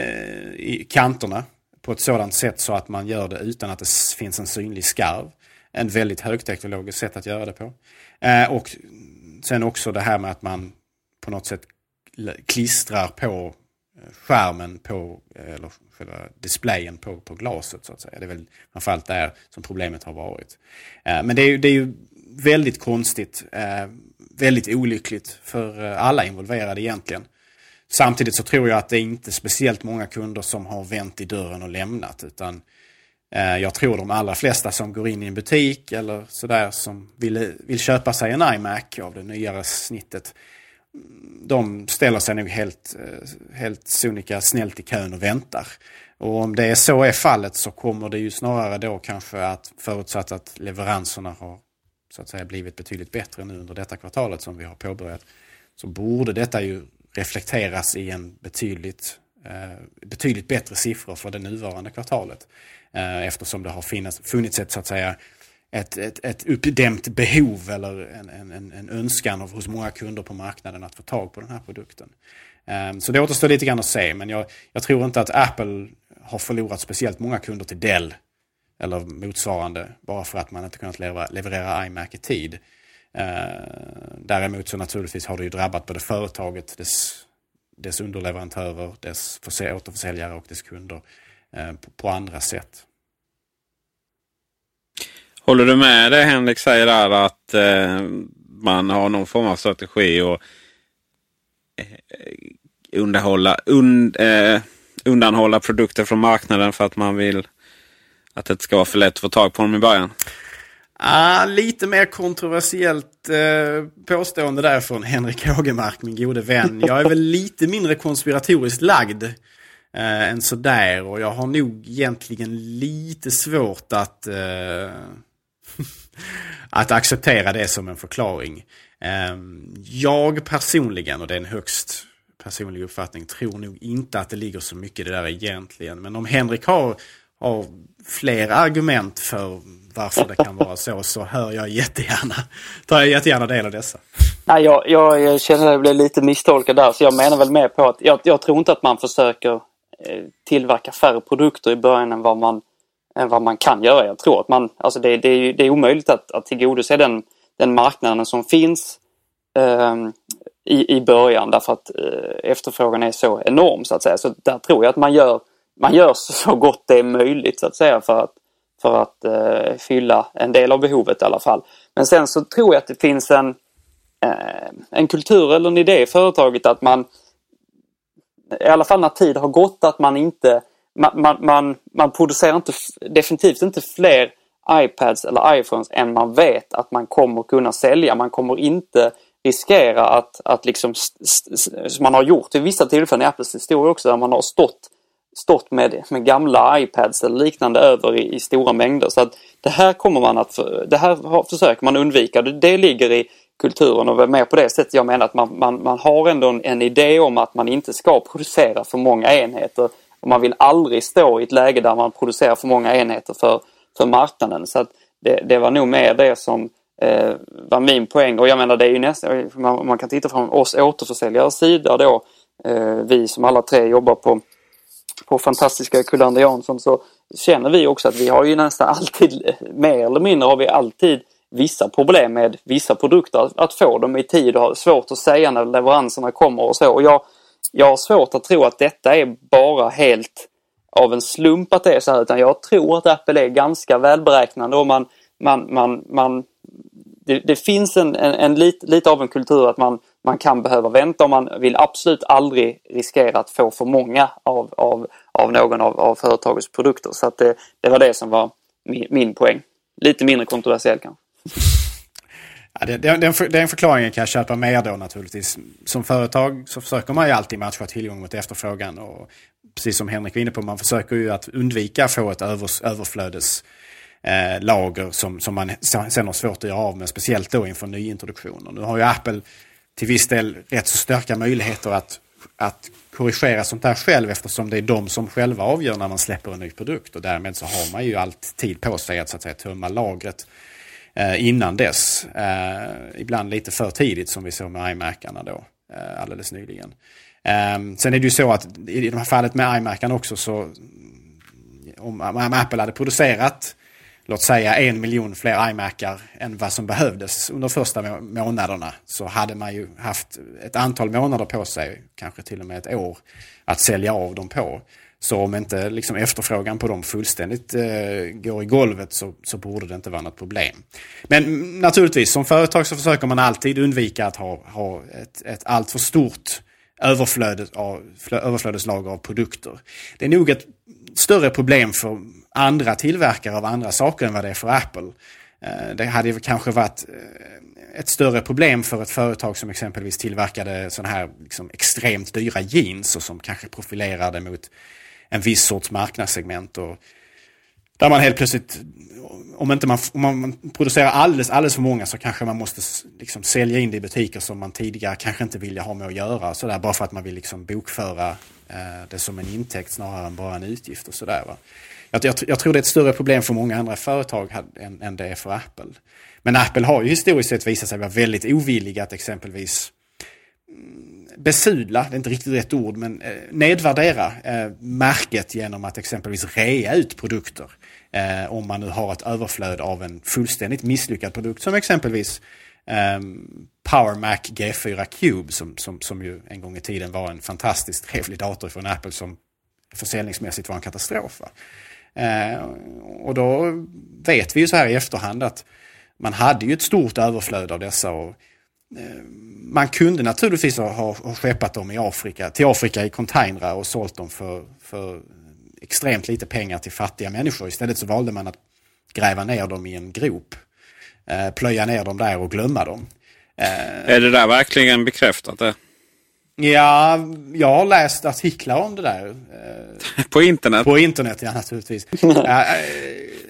i kanterna på ett sådant sätt så att man gör det utan att det finns en synlig skarv. En väldigt högteknologiskt sätt att göra det på. Eh, och sen också det här med att man på något sätt klistrar på eh, skärmen på, eh, eller själva displayen på, på glaset så att säga. Det är väl framförallt där som problemet har varit. Eh, men det är, det är ju väldigt konstigt, väldigt olyckligt för alla involverade egentligen. Samtidigt så tror jag att det är inte speciellt många kunder som har vänt i dörren och lämnat. Utan jag tror de allra flesta som går in i en butik eller sådär som vill, vill köpa sig en iMac av det nyare snittet de ställer sig nog helt, eh, helt sonika snällt i kön och väntar. Och om det är så är fallet så kommer det ju snarare då kanske att förutsatt att leveranserna har så att säga blivit betydligt bättre nu under detta kvartalet som vi har påbörjat. Så borde detta ju reflekteras i en betydligt, eh, betydligt bättre siffror för det nuvarande kvartalet. Eh, eftersom det har finnas, funnits ett så att säga ett, ett, ett uppdämt behov eller en, en, en önskan hos många kunder på marknaden att få tag på den här produkten. Ehm, så det återstår lite grann att se, men jag, jag, tror inte att Apple har förlorat speciellt många kunder till Dell eller motsvarande bara för att man inte kunnat leverera, leverera iMac i tid. Ehm, däremot så naturligtvis har det ju drabbat både företaget, dess, dess underleverantörer, dess återförsäljare och dess kunder ehm, på, andra sätt. Håller du med det Henrik säger där att eh, man har någon form av strategi och eh, underhålla, und, eh, undanhålla produkter från marknaden för att man vill att det ska vara för lätt att få tag på dem i början? Ah, lite mer kontroversiellt eh, påstående där från Henrik Hågemark, min gode vän. Jag är väl lite mindre konspiratoriskt lagd eh, än sådär och jag har nog egentligen lite svårt att, eh, att acceptera det som en förklaring. Ehm, jag personligen, och det är en högst personlig uppfattning, tror nog inte att det ligger så mycket i det där egentligen. Men om Henrik har, har fler argument för varför det kan vara så, så hör jag jättegärna, tar jag jättegärna del av dessa. Nej, jag, jag känner att jag blev lite misstolkad där, så jag menar väl mer på att jag, jag tror inte att man försöker eh, tillverka färre produkter i början än vad man, än vad man kan göra. Jag tror att man, alltså det, det, är, det är omöjligt att, att tillgodose den, den marknaden som finns eh, i, i början därför att eh, efterfrågan är så enorm så att säga. Så där tror jag att man gör, man gör så gott det är möjligt så att säga för att för att eh, fylla en del av behovet i alla fall. Men sen så tror jag att det finns en, eh, en kultur eller en idé i företaget att man i alla fall när tid har gått att man inte man, man, man, man producerar inte, definitivt inte fler iPads eller iPhones än man vet att man kommer kunna sälja. Man kommer inte riskera att, att liksom, som man har gjort vid vissa tillfällen i Apples historia också, där man har stått stått med, med gamla iPads eller liknande över i, i, stora mängder. Så att det här kommer man att, det här försöker man undvika. Det, det ligger i kulturen och mer på det sättet jag menar att man, man, man har ändå en, en, idé om att man inte ska producera för många enheter. Och man vill aldrig stå i ett läge där man producerar för många enheter för, för marknaden. Så att det, det var nog mer det som eh, var min poäng. Och jag menar det är ju nästan, man, man kan titta från oss återförsäljares sida då. Eh, vi som alla tre jobbar på på fantastiska Kullander Jansson så känner vi också att vi har ju nästan alltid, eh, mer eller mindre har vi alltid vissa problem med vissa produkter. Att få dem i tid och har svårt att säga när leveranserna kommer och så. Och jag, jag har svårt att tro att detta är bara helt av en slump att det är så här utan jag tror att Apple är ganska välberäknande och man, man, man, man det, det finns en, en, en lite, lite av en kultur att man man kan behöva vänta och man vill absolut aldrig riskera att få för många av, av, av någon av, av företagets produkter. Så att det, det var det som var min, min poäng. Lite mindre kontroversiell kanske. Ja, den, det, den förklaringen kan jag köpa mer då naturligtvis. Som företag så försöker man ju alltid matcha tillgång mot efterfrågan. Och precis som Henrik var inne på, man försöker ju att undvika att få ett övers, överflödeslager eh, som, som man sen har svårt att göra av med. Speciellt då inför nyintroduktioner. Nu har ju Apple till viss del rätt så starka möjligheter att, att korrigera sånt där själv eftersom det är de som själva avgör när man släpper en ny produkt och därmed så har man ju allt tid på sig att, så att säga, tömma lagret Eh, innan dess. Eh, ibland lite för tidigt som vi såg med iMacarna då eh, alldeles nyligen. Ehm, sen är det ju så att i det här fallet med iMacarna också så om, om Apple hade producerat låt säga en miljon fler iMacar än vad som behövdes under första månaderna så hade man ju haft ett antal månader på sig, kanske till och med ett år, att sälja av dem på. Så om inte liksom efterfrågan på dem fullständigt eh, går i golvet så, så borde det inte vara något problem. Men naturligtvis, som företag så försöker man alltid undvika att ha, ha ett, ett alltför stort överflödes av, överflödeslager av produkter. Det är nog ett större problem för andra tillverkare av andra saker än vad det är för Apple. Eh, det hade kanske varit eh, ett större problem för ett företag som exempelvis tillverkade sådana här liksom extremt dyra jeans och som kanske profilerade mot en viss sorts marknadssegment. Och där man helt plötsligt, om, inte man, om man producerar alldeles, alldeles för många så kanske man måste liksom sälja in det i butiker som man tidigare kanske inte ville ha med att göra. Så där, bara för att man vill liksom bokföra eh, det som en intäkt snarare än bara en utgift och sådär. Jag, jag, jag, tror det är ett större problem för många andra företag än, än det är för Apple. Men Apple har ju historiskt sett visat sig vara väldigt ovilliga att exempelvis mm, besudla, det är inte riktigt rätt ord, men eh, nedvärdera eh, märket genom att exempelvis rea ut produkter. Eh, om man nu har ett överflöd av en fullständigt misslyckad produkt som exempelvis eh, Power Mac G4 Cube som, som, som ju en gång i tiden var en fantastiskt trevlig dator från Apple som försäljningsmässigt var en katastrof. Eh, och då vet vi ju så här i efterhand att man hade ju ett stort överflöd av dessa. Och, man kunde naturligtvis ha, ha skeppat dem i Afrika, till Afrika i containrar och sålt dem för, för extremt lite pengar till fattiga människor. Istället så valde man att gräva ner dem i en grop. Eh, plöja ner dem där och glömma dem. Eh, är det där verkligen bekräftat? Det? Ja, jag har läst artiklar om det där. Eh, på internet? På internet, ja naturligtvis.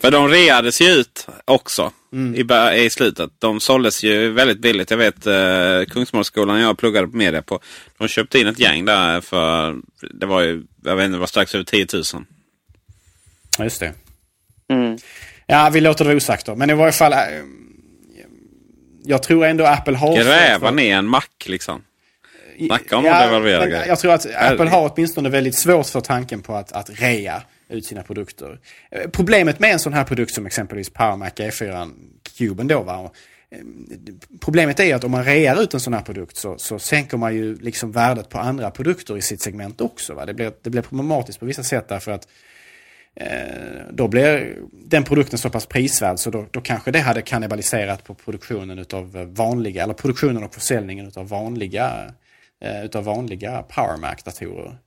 För de reades ju ut också mm. i, i slutet. De såldes ju väldigt billigt. Jag vet eh, Kungsmålsskolan jag pluggade på media på. De köpte in ett gäng där för det var ju, jag vet inte, det var strax över 10 000. Ja, just det. Mm. Ja, vi låter det osagt då. Men i varje fall. Eh, jag tror ändå Apple har... Gräva ner en mack liksom. Snacka om ja, att devalvera grejer. Jag tror att Apple har åtminstone väldigt svårt för tanken på att, att rea ut sina produkter. Eh, problemet med en sån här produkt som exempelvis PowerMac E4 Cuben då va. Eh, problemet är att om man rear ut en sån här produkt så, så sänker man ju liksom värdet på andra produkter i sitt segment också. Va? Det, blir, det blir problematiskt på vissa sätt därför att eh, då blir den produkten så pass prisvärd så då, då kanske det hade kannibaliserat på produktionen utav vanliga, eller produktionen och försäljningen utav vanliga eh, utav vanliga PowerMac-datorer.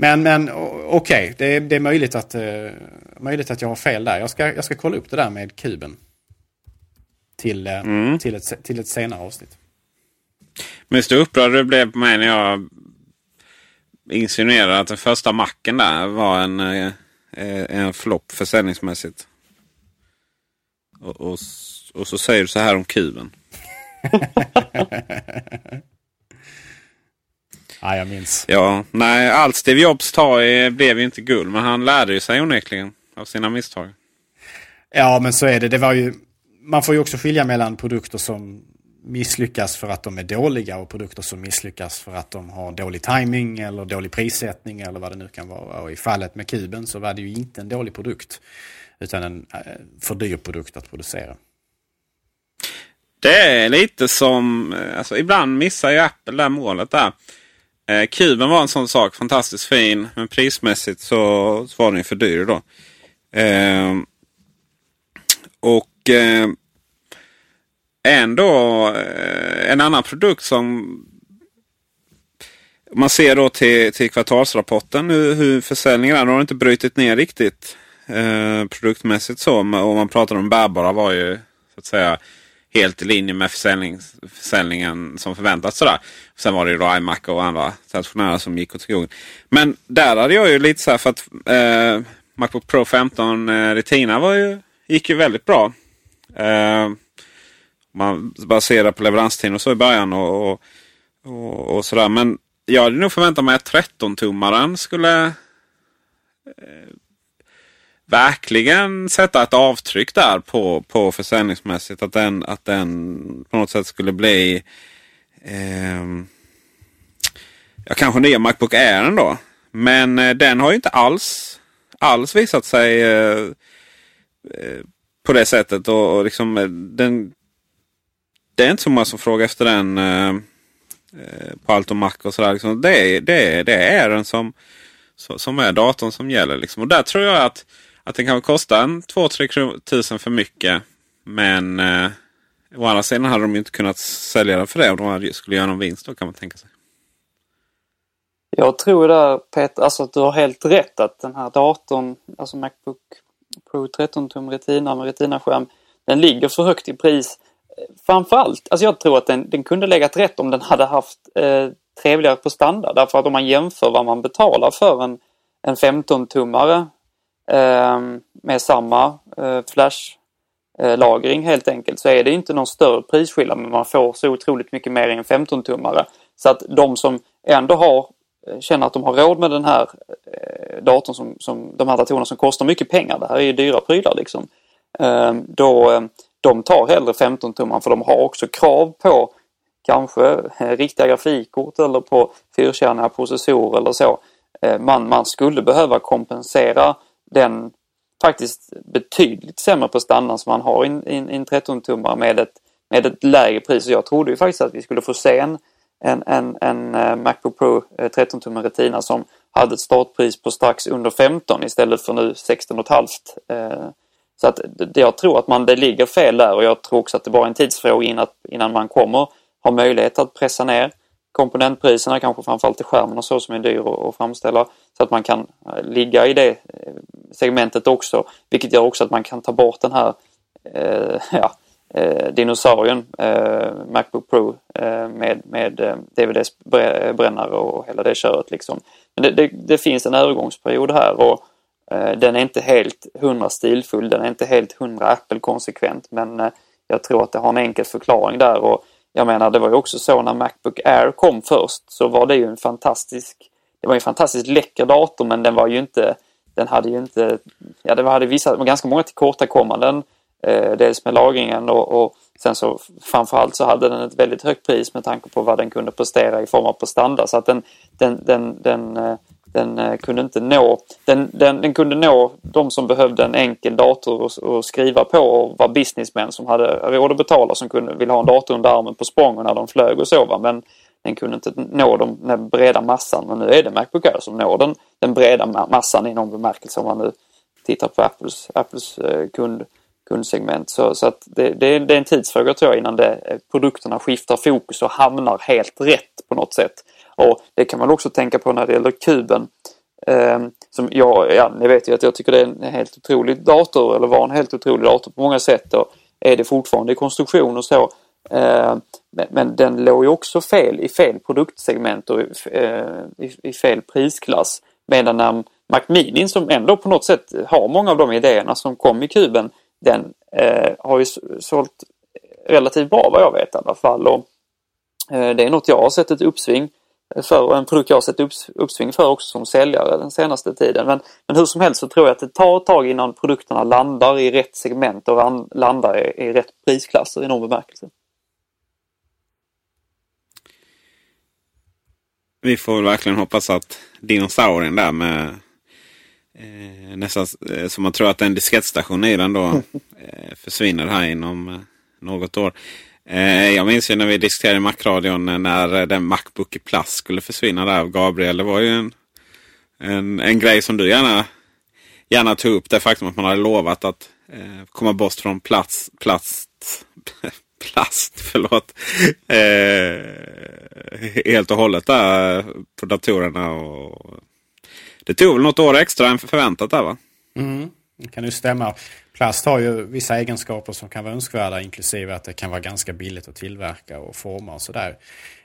Men, men okej, okay. det, det, är möjligt att, uh, möjligt att jag har fel där. Jag ska, jag ska kolla upp det där med kuben. Till, uh, mm. till, ett, till ett senare avsnitt. Men så upprörd du blev på mig när jag insinuerade att den första macken där var en, uh, en flopp försäljningsmässigt. Och, och, och så säger du så här om kuben. Ja, jag minns. Ja, nej, allt Steve Jobs tar blev ju inte guld. Men han lärde ju sig onekligen av sina misstag. Ja, men så är det. Det var ju... Man får ju också skilja mellan produkter som misslyckas för att de är dåliga och produkter som misslyckas för att de har dålig timing eller dålig prissättning eller vad det nu kan vara. Och i fallet med kuben så var det ju inte en dålig produkt utan en eh, för dyr produkt att producera. Det är lite som, eh, alltså ibland missar ju Apple det målet där. Eh, kuben var en sån sak. Fantastiskt fin. Men prismässigt så, var den för dyr då. Eh, och eh, ändå eh, en annan produkt som man ser då till, till kvartalsrapporten hur, hur försäljningen är. nu har inte brutit ner riktigt eh, produktmässigt så. Och man pratar om bärbara var ju så att säga helt i linje med försäljning, försäljningen som förväntats. Sådär. Sen var det ju då iMac och andra stationära som gick åt skogen. Men där hade jag ju lite så här för att eh, Macbook Pro 15 eh, Retina var ju, gick ju väldigt bra. Eh, man baserar på leveranstiden och så i början och, och, och, och sådär. Men jag hade nog förväntat mig att 13-tummaren skulle eh, verkligen sätta ett avtryck där på, på försäljningsmässigt. Att den, att den på något sätt skulle bli eh, ja, kanske nya Macbook Air ändå. Men eh, den har ju inte alls, alls visat sig eh, eh på det sättet. Och, och liksom, eh, den, det är inte så många som frågar efter den eh, eh på Alto Mac och sådär. Liksom. Det, det, det är den som, som är datorn som gäller. Liksom. Och där tror jag att att den kan kosta en 2-3 tusen för mycket. Men eh, å andra sidan hade de inte kunnat sälja den för det om de skulle göra någon vinst då kan man tänka sig. Jag tror där Peter, alltså att du har helt rätt att den här datorn, alltså Macbook Pro 13 tum Retina med Retina-skärm, den ligger för högt i pris. Framförallt, alltså jag tror att den, den kunde legat rätt om den hade haft eh, trevligare på standard. Därför att om man jämför vad man betalar för en, en 15-tummare Ehm, med samma eh, flashlagring eh, helt enkelt så är det inte någon större prisskillnad men man får så otroligt mycket mer i en 15-tummare. Så att de som ändå har eh, känner att de har råd med den här datorn som, som de här datorerna som kostar mycket pengar. Det här är ju dyra prylar liksom. Ehm, då, de tar hellre 15-tummaren för de har också krav på kanske riktiga grafikkort eller på fyrkärniga processorer eller så. Ehm, man, man skulle behöva kompensera den faktiskt betydligt sämre prestanda som man har i en, 13-tummare med ett, med ett lägre pris. Och jag trodde ju faktiskt att vi skulle få se en, en, en, en eh, Macbook Pro eh, 13-tummare Retina som hade ett startpris på strax under 15 istället för nu 16,5. Eh. Så att jag tror att man, det ligger fel där och jag tror också att det bara är en tidsfråga innan, innan man kommer ha möjlighet att pressa ner komponentpriserna, kanske framförallt till skärmen och så som är dyr att framställa. Så att man kan eh, ligga i det eh, segmentet också. Vilket gör också att man kan ta bort den här eh, ja, eh, dinosaurien eh, Macbook Pro eh, med, med eh, DVD-brännare och hela det köret. Liksom. Men det, det, det, finns en övergångsperiod här och den är inte helt hundra stilfull, den är inte helt hundra Apple-konsekvent men jag tror att det har en enkel förklaring där. och jag menar, det var ju också så när Macbook Air kom först så var det ju en fantastisk, det var en fantastiskt läcker dator men den var ju inte, den hade ju inte, ja det hade vissa, ganska många tillkortakommanden. Eh, dels med lagringen och, och sen så framförallt så hade den ett väldigt högt pris med tanke på vad den kunde prestera i form av prestanda. Så att den, den, den, den eh, den eh, kunde inte nå, den, den, den, kunde nå de som behövde en enkel dator att skriva på och var businessmän som hade råd att betala som kunde, ville ha en dator under armen på sprången när de flög och så. Va? Men den kunde inte nå de, den breda massan. Men nu är det Macbook Air som når den, den breda massan i någon bemärkelse om man nu tittar på Apples, Apples eh, kund, kundsegment. Så, så att det, det, det, är en tidsfråga tror jag innan det, eh, produkterna skiftar fokus och hamnar helt rätt på något sätt. Och det kan man också tänka på när det gäller kuben. Eh, som jag, ja, ni vet ju att jag tycker det är en helt otrolig dator, eller var en helt otrolig dator på många sätt och är det fortfarande i konstruktion och så. Eh, men, men, den låg ju också fel i fel produktsegment och eh, i, i, fel prisklass. Medan när Mac Mini som ändå på något sätt har många av de idéerna som kom i kuben, den eh, har ju sålt relativt bra vad jag vet i alla fall. Och, eh, det är något jag har sett ett uppsving för och en produkt jag har sett upps, uppsving för också som säljare den senaste tiden. Men, men hur som helst så tror jag att det tar ett tag innan produkterna landar i rätt segment och landar i, i rätt prisklasser i någon bemärkelse. Vi får verkligen hoppas att dinosaurien där med eh, nästan eh, som man tror att en diskettstation i den då eh, försvinner här inom eh, något år. Eh, jag minns ju när vi diskuterade Macradion eh, när eh, den Macbook i plast skulle försvinna där av Gabriel. Det var ju en, en, en grej som du gärna, gärna tog upp. Det faktum att man hade lovat att eh, komma bort från plats, plast, plast förlåt, eh, helt och hållet där på datorerna. Och, det tog väl något år extra än förväntat där va? Mm, det kan ju stämma. Plast har ju vissa egenskaper som kan vara önskvärda inklusive att det kan vara ganska billigt att tillverka och forma och sådär.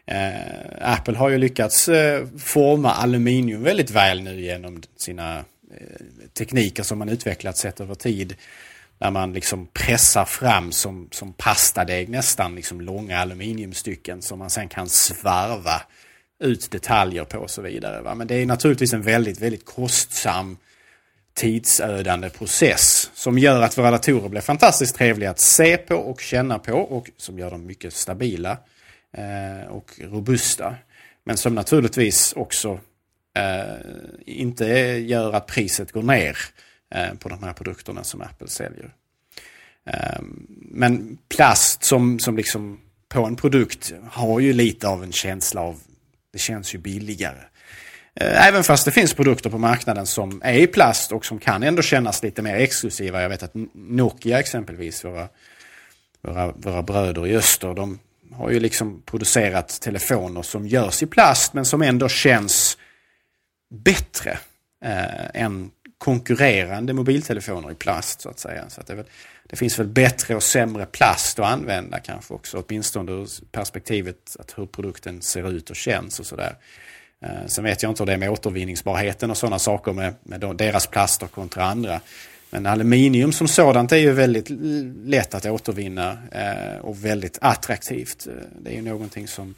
Eh, Apple har ju lyckats eh, forma aluminium väldigt väl nu genom sina eh, tekniker som man utvecklat sett över tid. Där man liksom pressar fram som, som pastadeg nästan liksom långa aluminiumstycken som man sen kan svarva ut detaljer på och så vidare. Va? Men det är naturligtvis en väldigt, väldigt kostsam tidsödande process som gör att våra datorer blir fantastiskt trevliga att se på och känna på och som gör dem mycket stabila eh, och robusta. Men som naturligtvis också eh, inte gör att priset går ner eh, på de här produkterna som Apple säljer. Eh, men plast som, som liksom på en produkt har ju lite av en känsla av, det känns ju billigare. Eh, även fast det finns produkter på marknaden som är i plast och som kan ändå kännas lite mer exklusiva. Jag vet att Nokia exempelvis, våra, våra, våra bröder i öster, de har ju liksom producerat telefoner som görs i plast men som ändå känns bättre eh, än konkurrerande mobiltelefoner i plast så att säga. Så att det, väl, det, finns väl bättre och sämre plast att använda kanske också, åtminstone ur perspektivet att hur produkten ser ut och känns och sådär. Eh, Eh, sen vet jag inte hur det är med återvinningsbarheten och sådana saker med, med deras plaster kontra andra. Men aluminium som sådant är ju väldigt lätt att återvinna eh, och väldigt attraktivt. Eh, det är ju någonting som,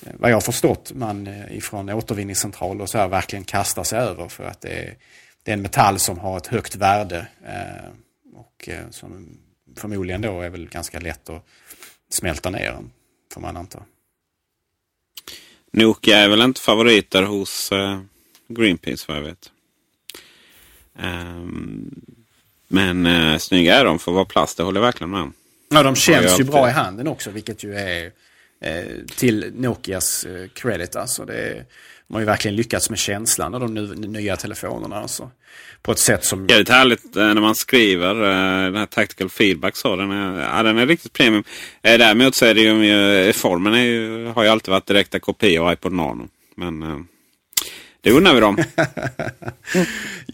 vad jag har förstått, man ifrån återvinningscentraler och så här verkligen kastar sig över för att det är, det är en metall som har ett högt värde och som förmodligen då är väl ganska lätt att smälta ner, får man anta. Nokia är väl inte favoriter hos uh, Greenpeace vad jag vet. Um, Men eh, snygga är de för att vara plast, det håller jag verkligen med om. Ja, de känns ju bra i handen också, vilket ju är eh, till Nokias eh, credit. Alltså det är, de har ju verkligen lyckats med känslan av de nya telefonerna. Alltså, på ett sätt som... Det är härligt eh, när man skriver eh, den här tactical feedback. Så, den, är, ja, den är riktigt premium. Eh, däremot så är det ju, formen är ju, har ju alltid varit direkta kopior av iPod Nano. Men eh, det unnar vi dem.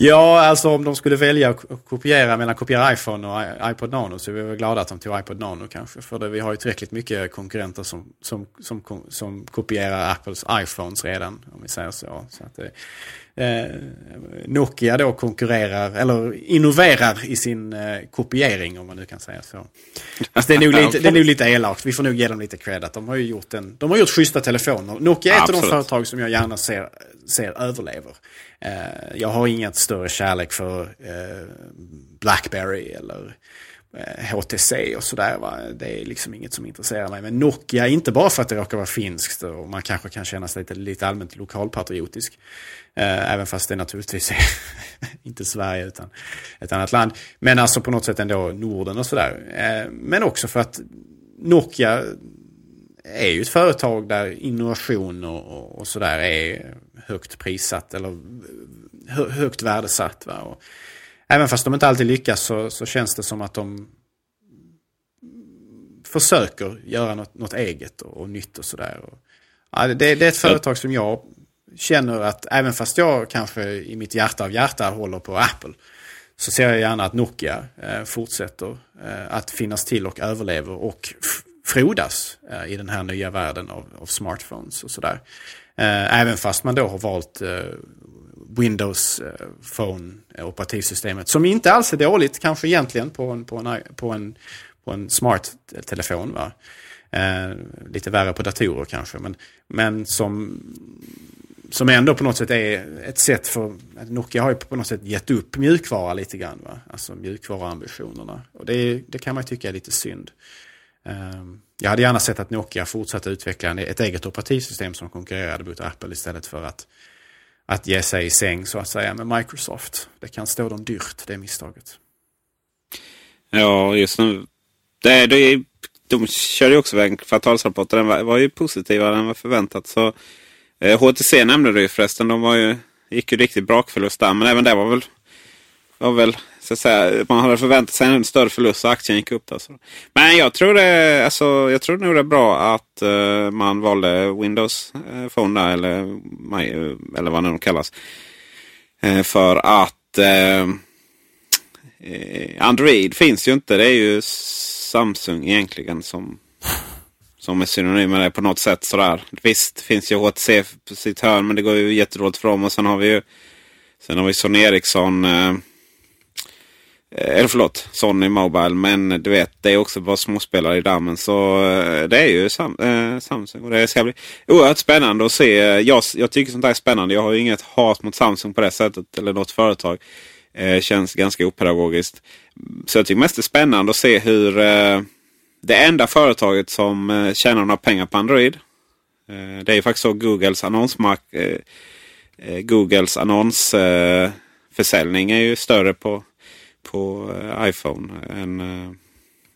Ja, alltså om de skulle välja att kopiera mellan kopiera iPhone och iPod Nano så är vi väl glada att de tog iPod Nano kanske. För det, vi har ju tillräckligt mycket konkurrenter som, som, som, som kopierar Apples iPhones redan, om vi säger så. så att det, eh, Nokia då konkurrerar, eller innoverar i sin eh, kopiering om man nu kan säga så. Fast det är nog lite, det är nog lite elakt, vi får nog ge dem lite cred att de har ju gjort, en, de har gjort schyssta telefoner. Nokia är ett av de företag som jag gärna ser, ser överlever. Eh, jag har inget större kärlek för eh, Blackberry eller Eh, HTC och sådär. Va? Det är liksom inget som intresserar mig. Men Nokia, inte bara för att det råkar vara finskt och man kanske kan känna sig lite, lite allmänt lokalpatriotisk. Eh, även fast det naturligtvis är inte Sverige utan ett annat land. Men alltså på något sätt ändå Norden och sådär. Eh, men också för att Nokia är ju ett företag där innovation och, och, och sådär är högt prissatt eller hö, högt värdesatt. Va? Och även fast de inte alltid lyckas så, så känns det som att de försöker göra något, något eget och, och nytt och sådär. Ja, det, det är ett företag som jag känner att även fast jag kanske i mitt hjärta av hjärta håller på Apple så ser jag gärna att Nokia eh, fortsätter eh, att finnas till och överlever och frodas eh, i den här nya världen av, av smartphones och sådär. Eh, även fast man då har valt eh, Windows eh, phone eh, operativsystemet som inte alls är dåligt kanske egentligen på en, på en, på en, på en smart telefon. Va? Eh, lite värre på datorer kanske men, men som som ändå på något sätt är ett sätt för... Nokia har ju på något sätt gett upp mjukvara lite grann. Va? Alltså mjukvaruambitionerna. Och det, det kan man tycka är lite synd. Eh, Jag hade gärna sett att Nokia fortsatte utveckla ett eget operativsystem som konkurrerade mot Apple istället för att, att ge sig i säng så att säga med Microsoft. Det kan stå dem dyrt, det misstaget. Ja, just nu. Det, det, de körde ju också iväg en kvartalsrapport. Den var, var ju positivare än vad förväntat. Så, eh, HTC nämnde du ju förresten. De var ju, gick ju riktigt brakförlust där. Men även det var väl, var väl så att säga, man hade förväntat sig en större förlust så aktien gick upp. Alltså. Men jag tror, det, alltså, jag tror nog det är bra att uh, man valde Windows uh, Phone där, eller, My- eh, eller vad nu de kallas. För att Android finns ju inte. Det är ju Samsung egentligen som, som är synonym med det på något sätt. Sådär. Visst finns ju HTC på sitt hörn men det går ju jättedåligt för dem. Och sen har vi ju sen har vi Sony Ericsson. Eh, eller förlåt, Sony Mobile. Men du vet, det är också bara småspelare i dammen. Så eh, det är ju Sam, eh, Samsung. Och det ska bli oerhört spännande att se. Jag, jag tycker sånt där är spännande. Jag har ju inget hat mot Samsung på det sättet. Eller något företag. Eh, känns ganska opedagogiskt. Så jag tycker mest det är spännande att se hur eh, det enda företaget som eh, tjänar några pengar på Android. Eh, det är ju faktiskt så Googles annonsmark eh, eh Googles annonsförsäljning är ju större på, på eh, iPhone än,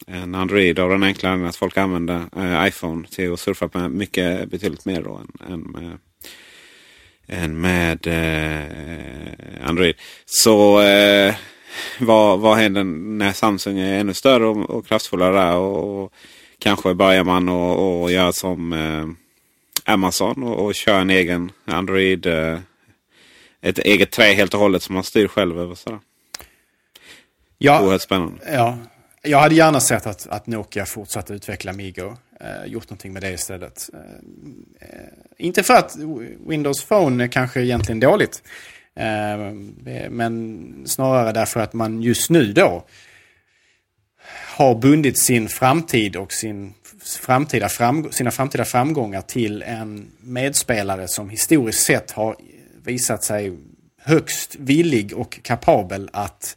än eh, Android. Av den enkla anledningen att folk använder eh, iPhone till att surfa på mycket betydligt mer då än, än med än med eh, Android. Så eh, vad, vad händer när Samsung är ännu större och, och kraftfullare där? Och, och kanske börjar man och, och göra som eh, Amazon och, och köra en egen Android. Eh, ett eget trä helt och hållet som man styr själv över. Sådär. Ja, Oerhört spännande. Ja, jag hade gärna sett att, att Nokia fortsatte utveckla Migo. Eh, gjort någonting med det istället. Eh, eh, inte för att Windows Phone är kanske egentligen dåligt. Eh, men snarare därför att man just nu då har bundit sin framtid och sin framtida framg- sina framtida framgångar till en medspelare som historiskt sett har visat sig högst villig och kapabel att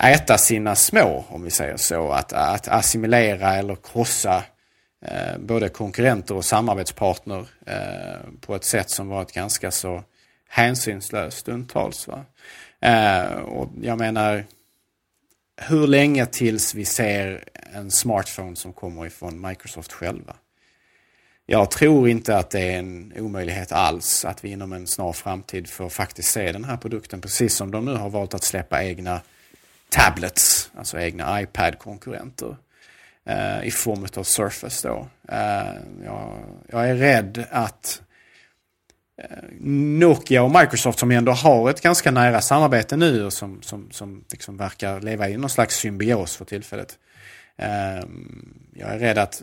äta sina små, om vi säger så. Att, att assimilera eller krossa eh, både konkurrenter och samarbetspartner eh, på ett sätt som varit ganska så hänsynslöst stundtals. Va? Eh, och jag menar, hur länge tills vi ser en smartphone som kommer ifrån Microsoft själva? Jag tror inte att det är en omöjlighet alls att vi inom en snar framtid får faktiskt se den här produkten precis som de nu har valt att släppa egna tablets, alltså egna iPad-konkurrenter eh, i form av Surface då. Eh, jag, jag, är rädd att eh, Nokia och Microsoft som ändå har ett ganska nära samarbete nu och som, som, som liksom verkar leva i någon slags symbios för tillfället. Jag är rädd att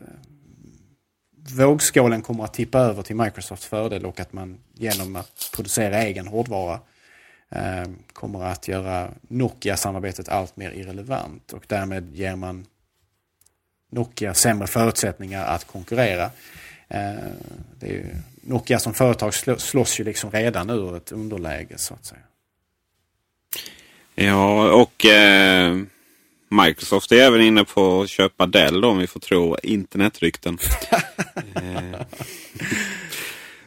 vågskålen kommer att tippa över till Microsofts fördel och att man genom att producera egen hårdvara kommer att göra Nokia-samarbetet allt mer irrelevant och därmed ger man Nokia sämre förutsättningar att konkurrera. Eh, ju, Nokia som företag slåss ju liksom redan ur ett underläge så att säga. Ja, och eh, Microsoft är även inne på att köpa Dell då, om vi får tro internetrykten.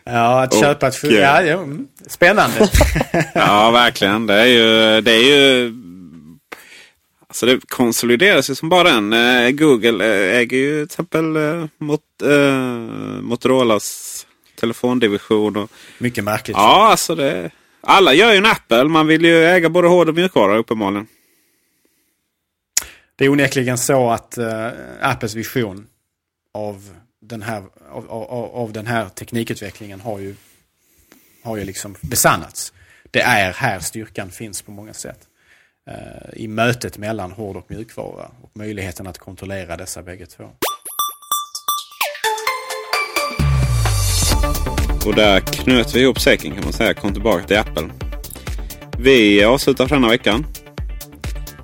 ja, att köpa ett... Och, ja, ja, mm, spännande. ja, verkligen. Det är ju... Det är ju Alltså det konsolideras ju som bara den. Eh, Google eh, äger ju till exempel eh, mot, eh, Motorolas telefondivision. Och, Mycket märkligt. Ja, alltså det... Alla gör ju en Apple. Man vill ju äga både hård och mjukvara uppenbarligen. Det är onekligen så att uh, Apples vision av den, här, av, av, av, den här teknikutvecklingen har ju, har ju liksom besannats. Det är här styrkan finns på många sätt. Eh, I mötet mellan hård och mjukvara och möjligheten att kontrollera dessa bägge två. Och där knöt vi ihop säcken kan man säga. Kom tillbaka till Apple. Vi avslutar för denna veckan.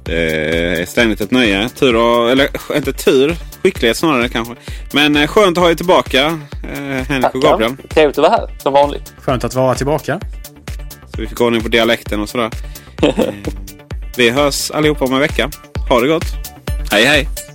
Det är ständigt ett nöje. Tur och, eller inte tur, skicklighet snarare kanske. Men eh, skönt att ha er tillbaka, eh, Henrik och Gabriel. Trevligt att vara här, som vanligt. Skönt att vara tillbaka. Så vi fick ordning på dialekten och sådär. vi hörs allihopa om en vecka. Ha det gott. Hej hej!